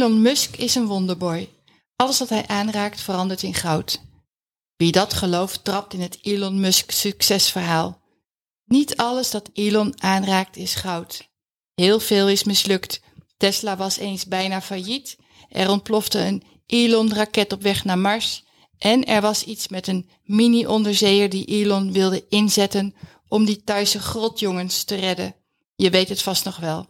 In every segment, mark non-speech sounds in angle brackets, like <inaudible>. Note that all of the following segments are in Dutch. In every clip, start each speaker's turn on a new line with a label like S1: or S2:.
S1: Elon Musk is een wonderboy. Alles wat hij aanraakt verandert in goud. Wie dat gelooft, trapt in het Elon Musk succesverhaal. Niet alles dat Elon aanraakt is goud. Heel veel is mislukt. Tesla was eens bijna failliet. Er ontplofte een Elon-raket op weg naar Mars. En er was iets met een mini-onderzeeër die Elon wilde inzetten om die Thaise grotjongens te redden. Je weet het vast nog wel.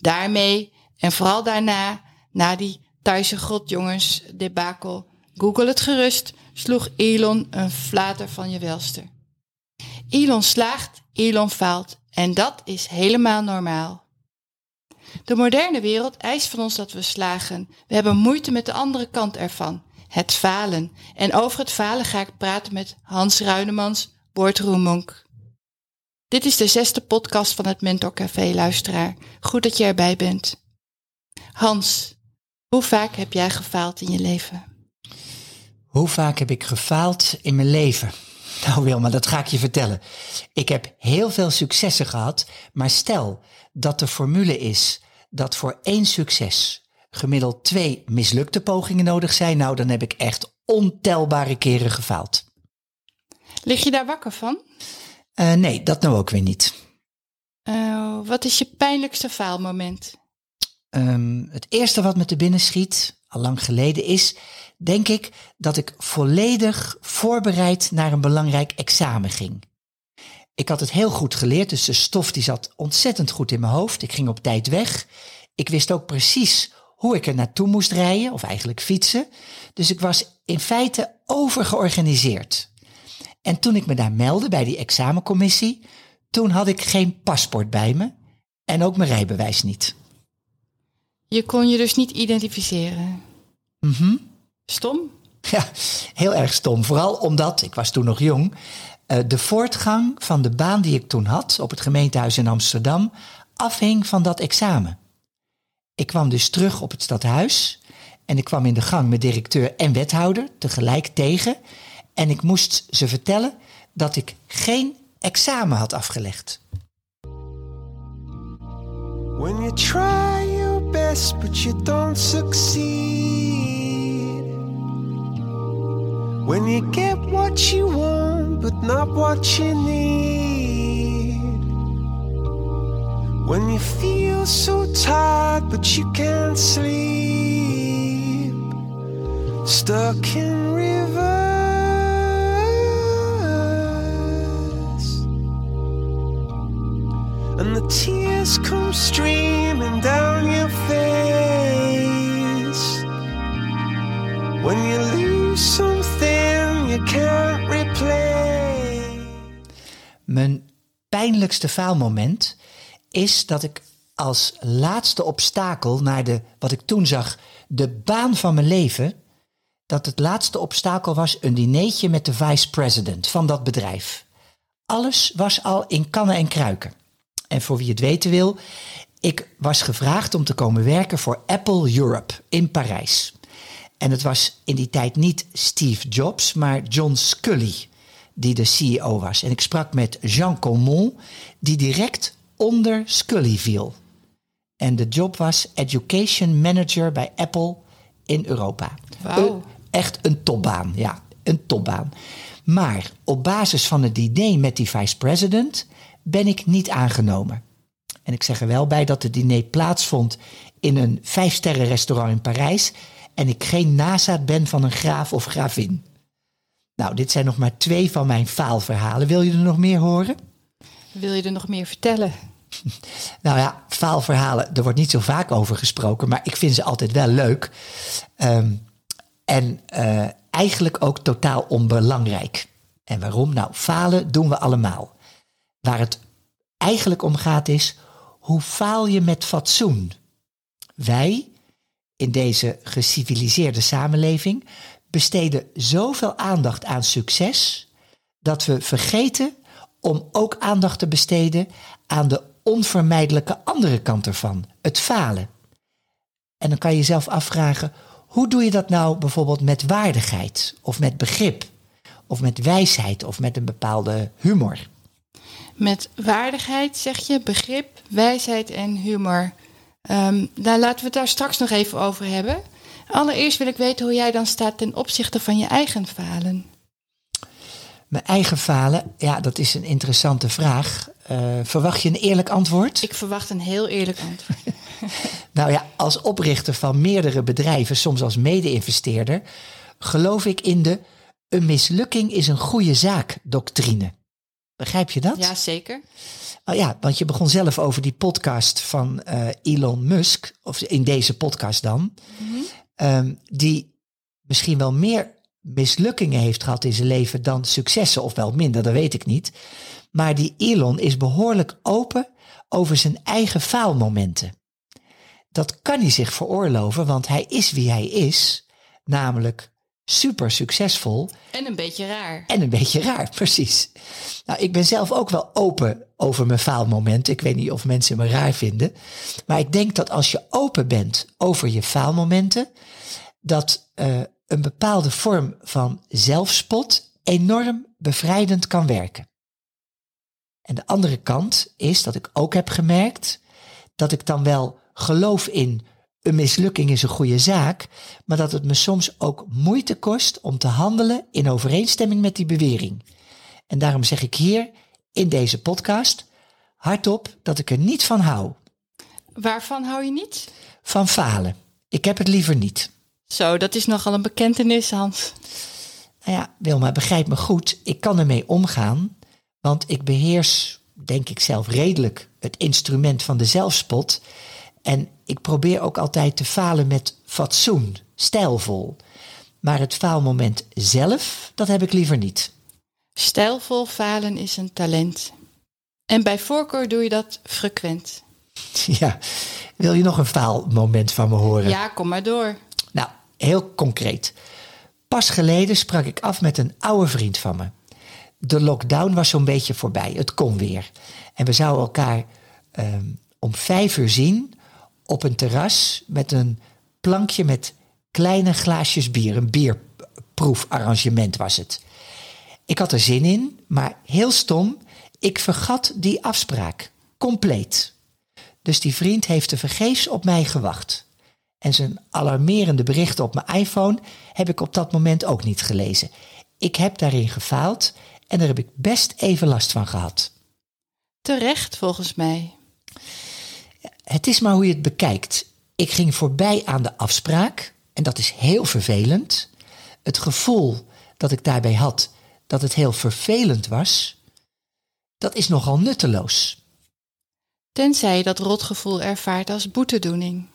S1: Daarmee en vooral daarna, na die Thaise grotjongens debakel, google het gerust, sloeg Elon een flater van je welste. Elon slaagt, Elon faalt en dat is helemaal normaal. De moderne wereld eist van ons dat we slagen. We hebben moeite met de andere kant ervan het falen. En over het falen ga ik praten met Hans Ruinemans, Boordroemonk. Dit is de zesde podcast van het Mentor Café, luisteraar. Goed dat je erbij bent. Hans, hoe vaak heb jij gefaald in je leven?
S2: Hoe vaak heb ik gefaald in mijn leven? <laughs> Nou Wilma, dat ga ik je vertellen. Ik heb heel veel successen gehad, maar stel dat de formule is dat voor één succes gemiddeld twee mislukte pogingen nodig zijn, nou dan heb ik echt ontelbare keren gefaald.
S1: Lig je daar wakker van?
S2: Uh, nee, dat nou ook weer niet.
S1: Uh, wat is je pijnlijkste faalmoment?
S2: Um, het eerste wat me te binnen schiet, al lang geleden, is denk ik dat ik volledig voorbereid naar een belangrijk examen ging. Ik had het heel goed geleerd, dus de stof die zat ontzettend goed in mijn hoofd. Ik ging op tijd weg. Ik wist ook precies hoe ik er naartoe moest rijden, of eigenlijk fietsen. Dus ik was in feite overgeorganiseerd. En toen ik me daar meldde bij die examencommissie, toen had ik geen paspoort bij me en ook mijn rijbewijs niet.
S1: Je kon je dus niet identificeren?
S2: Mhm.
S1: Stom?
S2: Ja, heel erg stom. Vooral omdat, ik was toen nog jong, eh, de voortgang van de baan die ik toen had op het gemeentehuis in Amsterdam afhing van dat examen. Ik kwam dus terug op het stadhuis en ik kwam in de gang met directeur en wethouder tegelijk tegen. En ik moest ze vertellen dat ik geen examen had afgelegd. When you try best but you don't succeed. When you get what you want but not what you need. When you feel so tired but you can't sleep, stuck in rivers, and the tears come streaming down your face. When you lose something you can't replace. Mijn pijnlijkste faalmoment is dat ik als laatste obstakel naar de, wat ik toen zag, de baan van mijn leven, dat het laatste obstakel was een dineetje met de vice-president van dat bedrijf. Alles was al in kannen en kruiken. En voor wie het weten wil, ik was gevraagd om te komen werken voor Apple Europe in Parijs. En het was in die tijd niet Steve Jobs, maar John Scully die de CEO was. En ik sprak met Jean Colmont, die direct onder Scully viel. En de job was Education Manager bij Apple in Europa.
S1: Wow.
S2: echt een topbaan, ja, een topbaan. Maar op basis van het diner met die vice-president ben ik niet aangenomen. En ik zeg er wel bij dat het diner plaatsvond in een vijfsterren restaurant in Parijs en ik geen nazaat ben van een graaf of gravin. Nou, dit zijn nog maar twee van mijn faalverhalen. Wil je er nog meer horen?
S1: Wil je er nog meer vertellen? <laughs>
S2: Nou ja, faalverhalen, er wordt niet zo vaak over gesproken, maar ik vind ze altijd wel leuk. Ehm, en uh, eigenlijk ook totaal onbelangrijk. En waarom? Nou, falen doen we allemaal. Waar het eigenlijk om gaat is, hoe faal je met fatsoen? Wij, in deze geciviliseerde samenleving, besteden zoveel aandacht aan succes dat we vergeten om ook aandacht te besteden aan de onvermijdelijke andere kant ervan, het falen. En dan kan je jezelf afvragen, hoe doe je dat nou bijvoorbeeld met waardigheid of met begrip of met wijsheid of met een bepaalde humor?
S1: Met waardigheid zeg je begrip, wijsheid en humor. Um, nou, laten we het daar straks nog even over hebben. Allereerst wil ik weten hoe jij dan staat ten opzichte van je eigen falen.
S2: Mijn eigen falen, ja, dat is een interessante vraag. Uh, verwacht je een eerlijk antwoord?
S1: Ik verwacht een heel eerlijk antwoord. <laughs>
S2: nou ja, als oprichter van meerdere bedrijven, soms als mede-investeerder, geloof ik in de een mislukking is een goede zaak doctrine. Begrijp je dat?
S1: Ja, zeker.
S2: Oh ja, want je begon zelf over die podcast van uh, Elon Musk, of in deze podcast dan, mm um, die misschien wel meer mislukkingen heeft gehad in zijn leven dan successen, of wel minder, dat weet ik niet. Maar die Elon is behoorlijk open over zijn eigen faalmomenten. Dat kan hij zich veroorloven, want hij is wie hij is, namelijk super succesvol.
S1: En een beetje raar.
S2: En een beetje raar, <laughs> precies. Nou, ik ben zelf ook wel open over mijn faalmomenten. Ik weet niet of mensen me raar vinden. Maar ik denk dat als je open bent over je faalmomenten, dat uh, een bepaalde vorm van zelfspot enorm bevrijdend kan werken. En de andere kant is dat ik ook heb gemerkt dat ik dan wel geloof in een mislukking is een goede zaak, maar dat het me soms ook moeite kost om te handelen in overeenstemming met die bewering. En daarom zeg ik hier in deze podcast hardop dat ik er niet van hou.
S1: Waarvan hou je niet?
S2: Van falen. Ik heb het liever niet.
S1: Zo, dat is nogal een bekentenis, Hans.
S2: Nou ja, Wilma, begrijp me goed. Ik kan ermee omgaan, want ik beheers, denk ik zelf redelijk, het instrument van de zelfspot. En ik probeer ook altijd te falen met fatsoen, stijlvol. Maar het faalmoment zelf, dat heb ik liever niet.
S1: Stijlvol falen is een talent. En bij voorkeur doe je dat frequent. <laughs>
S2: Ja, wil je nog een faalmoment van me horen?
S1: Ja, kom maar door.
S2: Nou, heel concreet. Pas geleden sprak ik af met een oude vriend van me. De lockdown was zo'n beetje voorbij, het kon weer. En we zouden elkaar ehm, om vijf uur zien op een terras met een plankje met kleine glaasjes bier. Een bierproefarrangement was het. Ik had er zin in, maar heel stom, ik vergat die afspraak. Compleet. Dus die vriend heeft te vergeefs op mij gewacht. En zijn alarmerende berichten op mijn iPhone heb ik op dat moment ook niet gelezen. Ik heb daarin gefaald en daar heb ik best even last van gehad.
S1: Terecht, volgens mij.
S2: Het is maar hoe je het bekijkt. Ik ging voorbij aan de afspraak en dat is heel vervelend. Het gevoel dat ik daarbij had dat het heel vervelend was, dat is nogal nutteloos.
S1: Tenzij je dat rotgevoel ervaart als boetedoening.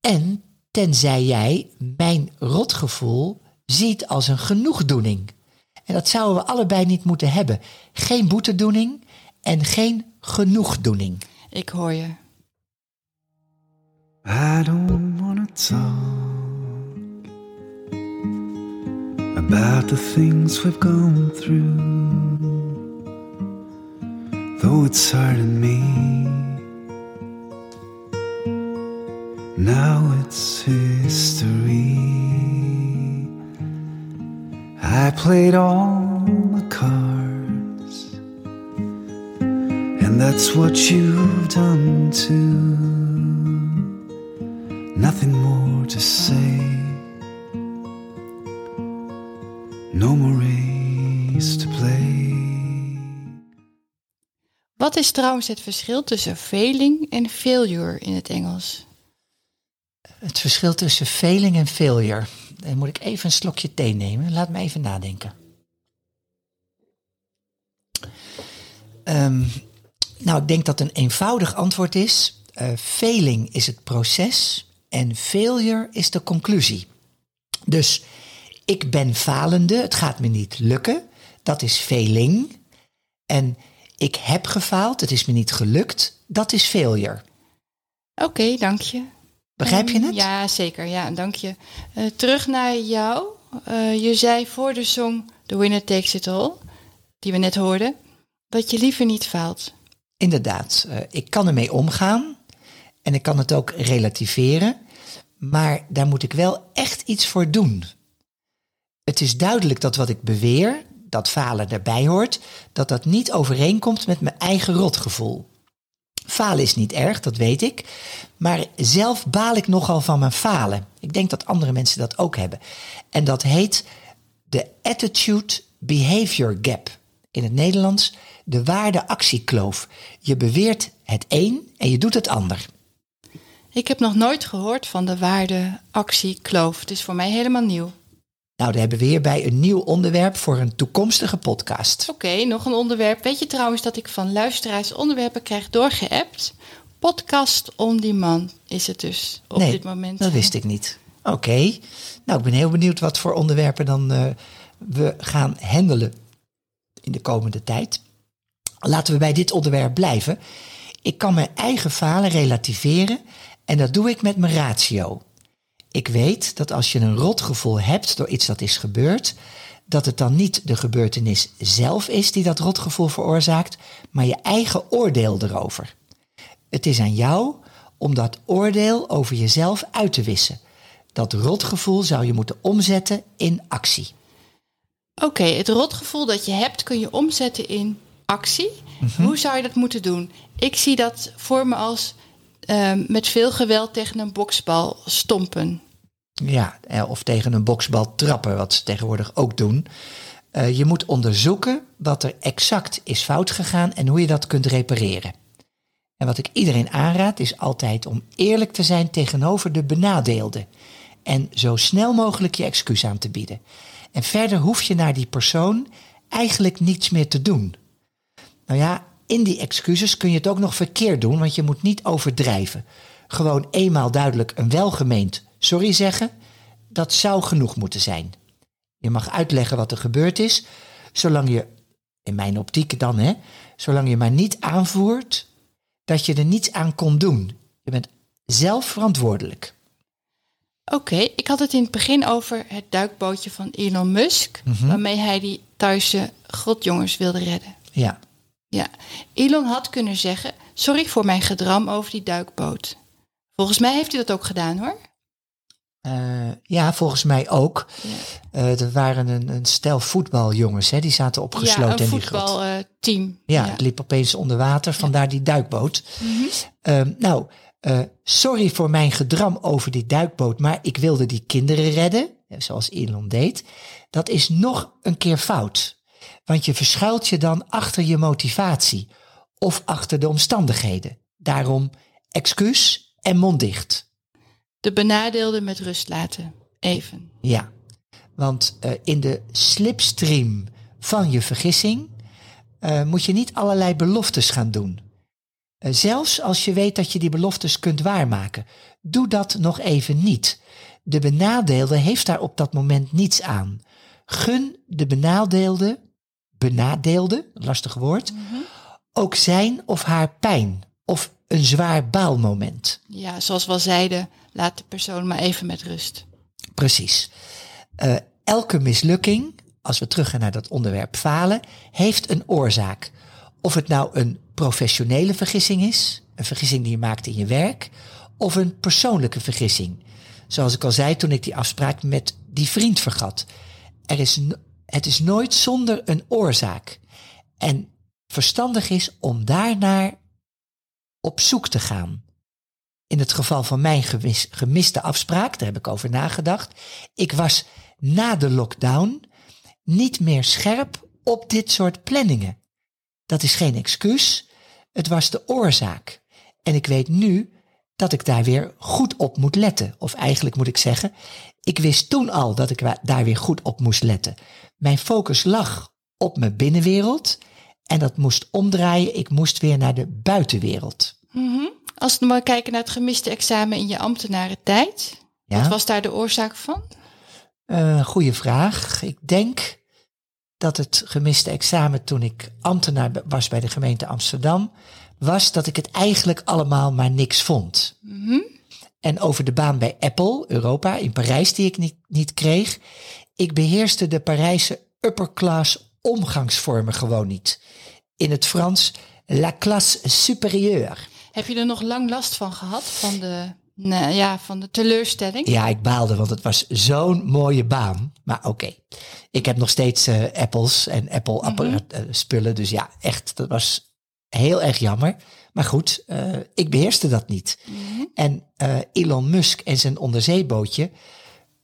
S2: En tenzij jij mijn rotgevoel ziet als een genoegdoening. En dat zouden we allebei niet moeten hebben. Geen boetedoening en geen genoegdoening.
S1: Ik hoor je.
S3: I don't wanna talk about the things we've gone through, though it's hurting me. Now it's history. I played all the cards, and that's what you've done too. Nothing more to say. No more race to play.
S1: Wat is trouwens het verschil tussen failing en failure in het Engels?
S2: Het verschil tussen failing en failure. Dan moet ik even een slokje thee nemen. Laat me even nadenken. Um, nou, ik denk dat een eenvoudig antwoord is. Uh, failing is het proces en failure is de conclusie. Dus ik ben falende, het gaat me niet lukken. Dat is failing. En ik heb gefaald, het is me niet gelukt, dat is failure.
S1: Oké, dank je.
S2: Begrijp je het?
S1: Ja, zeker. Ja, dank je. Eh, terug naar jou. Eh, je zei voor de song The Winner Takes It All, die we net hoorden, dat je liever niet faalt.
S2: Inderdaad, eh, ik kan ermee omgaan en ik kan het ook relativeren, maar daar moet ik wel echt iets voor doen. Het is duidelijk dat wat ik beweer, dat falen erbij hoort, dat dat niet overeenkomt met mijn eigen rotgevoel. Falen is niet erg, dat weet ik, maar zelf baal ik nogal van mijn falen. Ik denk dat andere mensen dat ook hebben. En dat heet de attitude behavior gap. In het Nederlands de waarde-actiekloof. Je beweert het een en je doet het ander.
S1: Ik heb nog nooit gehoord van de waarde-actie-kloof. Het is voor mij helemaal nieuw.
S2: Nou, daar hebben we weer bij een nieuw onderwerp voor een toekomstige podcast.
S1: Oké, nog een onderwerp. Weet je trouwens dat ik van luisteraars onderwerpen krijg doorgeappt? Podcast on demand is het dus op
S2: nee,
S1: dit moment.
S2: dat wist ik niet. Oké, nou ik ben heel benieuwd wat voor onderwerpen dan eh, we gaan handelen in de komende tijd. Laten we bij dit onderwerp blijven. Ik kan mijn eigen falen relativeren en dat doe ik met mijn ratio. Ik weet dat als je een rotgevoel hebt door iets dat is gebeurd, dat het dan niet de gebeurtenis zelf is die dat rotgevoel veroorzaakt, maar je eigen oordeel erover. Het is aan jou om dat oordeel over jezelf uit te wissen. Dat rotgevoel zou je moeten omzetten in actie.
S1: Oké, het rotgevoel dat je hebt kun je omzetten in actie.
S2: Mhm.
S1: Hoe zou je dat moeten doen? Ik zie dat voor me als ehm, met veel geweld tegen een boksbal stompen.
S2: Ja, eh, of tegen een boksbal trappen, wat ze tegenwoordig ook doen. Eh, je moet onderzoeken wat er exact is fout gegaan en hoe je dat kunt repareren. En wat ik iedereen aanraad is altijd om eerlijk te zijn tegenover de benadeelde. En zo snel mogelijk je excuus aan te bieden. En verder hoef je naar die persoon eigenlijk niets meer te doen. Nou ja, in die excuses kun je het ook nog verkeerd doen, want je moet niet overdrijven. Gewoon eenmaal duidelijk een welgemeend sorry zeggen, dat zou genoeg moeten zijn. Je mag uitleggen wat er gebeurd is, zolang je, in mijn optiek dan hè, zolang je maar niet aanvoert dat je er niets aan kon doen. Je bent zelf verantwoordelijk.
S1: Oké, ik had het in het begin over het duikbootje van Elon Musk,
S2: Mhm.
S1: waarmee hij die Thaise grotjongens wilde redden.
S2: Ja,
S1: Ja, Elon had kunnen zeggen: Sorry voor mijn gedram over die duikboot. Volgens mij heeft hij dat ook gedaan hoor.
S2: Eh, ja volgens mij ook. Eh, er waren een, een stel voetbaljongens, hè, die zaten opgesloten
S1: ja,
S2: in die grot.
S1: voetbalteam.
S2: Ja, het liep opeens onder water, vandaar die duikboot. Ehm, nou, eh, sorry voor mijn gedram over die duikboot, maar ik wilde die kinderen redden, zoals Elon deed. Dat is nog een keer fout. Want je verschuilt je dan achter je motivatie of achter de omstandigheden. Daarom excuus en mond dicht.
S1: De benadeelden met rust laten. Even.
S2: Ja, want eh, in de slipstream van je vergissing eh, moet je niet allerlei beloftes gaan doen. Eh, zelfs als je weet dat je die beloftes kunt waarmaken, doe dat nog even niet. De benadeelde heeft daar op dat moment niets aan. Gun de benadeelde, benadeelde, lastig woord, ook zijn of haar pijn of een zwaar baalmoment.
S1: Ja, zoals we al zeiden, laat de persoon maar even met rust.
S2: Precies. Eh, elke mislukking, als we teruggaan naar dat onderwerp falen, heeft een oorzaak. Of het nou een professionele vergissing is, een vergissing die je maakt in je werk, of een persoonlijke vergissing. Zoals ik al zei toen ik die afspraak met die vriend vergat. Er is, het is nooit zonder een oorzaak. En verstandig is om daarnaar op zoek te gaan. In het geval van mijn gemis- gemiste afspraak, daar heb ik over nagedacht. Ik was na de lockdown niet meer scherp op dit soort planningen. Dat is geen excuus, het was de oorzaak. En ik weet nu dat ik daar weer goed op moet letten. Of eigenlijk moet ik zeggen, ik wist toen al dat ik daar weer goed op moest letten. Mijn focus lag op mijn binnenwereld en dat moest omdraaien. Ik moest weer naar de buitenwereld.
S1: Mhm. Als we maar kijken naar het gemiste examen in je ambtenarentijd.
S2: Ja?
S1: Wat was daar de oorzaak van?
S2: Eh goeie vraag. Ik denk dat het gemiste examen toen ik ambtenaar was bij de gemeente Amsterdam, was dat ik het eigenlijk allemaal maar niks vond. En over de baan bij Apple, Europa, in Parijs, die ik niet, niet kreeg. Ik beheerste de Parijse upperclass omgangsvormen gewoon niet. In het Frans, la classe supérieure.
S1: Heb je er nog lang last van gehad? Van de, nou, ja, van de teleurstelling?
S2: Ja, ik baalde, want het was zo'n mooie baan. Maar oké, ik heb nog steeds eh, Apples en Apple eh, spullen. Dus ja, echt, dat was heel erg jammer. Maar goed, eh, ik beheerste dat niet. En eh, Elon Musk en zijn onderzeebootje,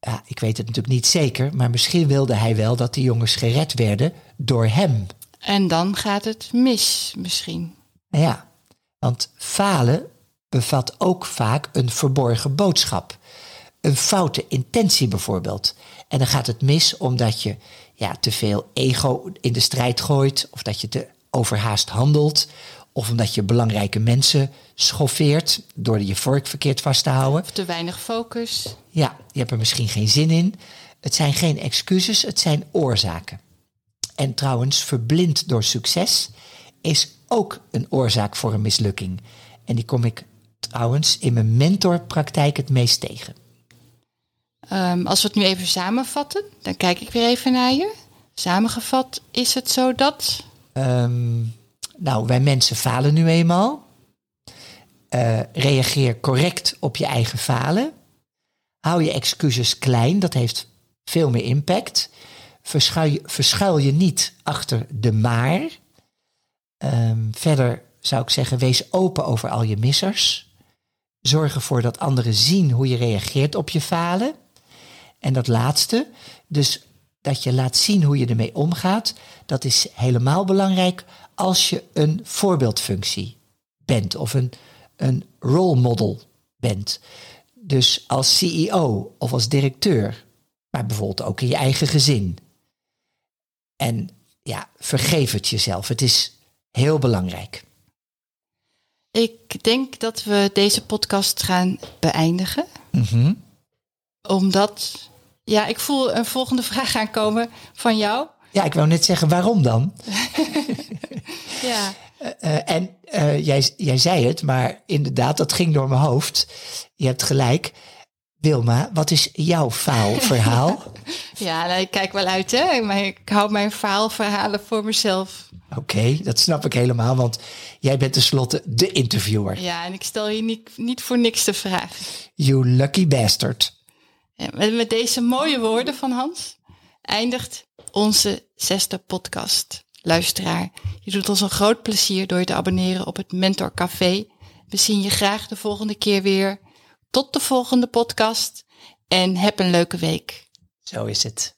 S2: ja, ik weet het natuurlijk niet zeker, maar misschien wilde hij wel dat die jongens gered werden door hem.
S1: En dan gaat het mis misschien.
S2: Ja, want falen bevat ook vaak een verborgen boodschap. Een foute intentie bijvoorbeeld. En dan gaat het mis omdat je ja, te veel ego in de strijd gooit, of dat je te overhaast handelt, of omdat je belangrijke mensen schoffeert door je vork verkeerd vast te houden.
S1: Of te weinig focus.
S2: Ja, je hebt er misschien geen zin in. Het zijn geen excuses, het zijn oorzaken. En trouwens, verblind door succes is ook een oorzaak voor een mislukking. En die kom ik trouwens in mijn mentorpraktijk het meest tegen.
S1: Ehm, als we het nu even samenvatten, dan kijk ik weer even naar je. Samengevat is het zo dat.
S2: Ehm, nou, wij mensen falen nu eenmaal. Eh, reageer correct op je eigen falen. Hou je excuses klein, dat heeft veel meer impact. Verschuil je, verschuil je niet achter de maar. Ehm, verder zou ik zeggen, wees open over al je missers. Zorg ervoor dat anderen zien hoe je reageert op je falen. En dat laatste, dus dat je laat zien hoe je ermee omgaat, dat is helemaal belangrijk als je een voorbeeldfunctie bent of een, een role model bent. Dus als CEO of als directeur, maar bijvoorbeeld ook in je eigen gezin. En ja, vergeef het jezelf. Het is heel belangrijk.
S1: Ik denk dat we deze podcast gaan beëindigen.
S2: Mhm.
S1: Omdat, ja, ik voel een volgende vraag aankomen van jou.
S2: Ja, ik wou net zeggen, waarom dan? <laughs>
S1: Ja,
S2: Eh, en eh, jij, jij zei het, maar inderdaad, dat ging door mijn hoofd. Je hebt gelijk. Wilma, wat is jouw faalverhaal? <laughs>
S1: ja nou, ik kijk wel uit, hè. Maar ik hou mijn faalverhalen voor mezelf.
S2: Oké, dat snap ik helemaal, want jij bent tenslotte de interviewer.
S1: Ja, en ik stel je niet, niet voor niks de vraag.
S2: You lucky bastard.
S1: Ja, met, met deze mooie woorden van Hans eindigt onze zesde podcast. Luisteraar, je doet ons een groot plezier door je te abonneren op het Mentor Café. We zien je graag de volgende keer weer. Tot de volgende podcast en heb een leuke week.
S2: Zo is het.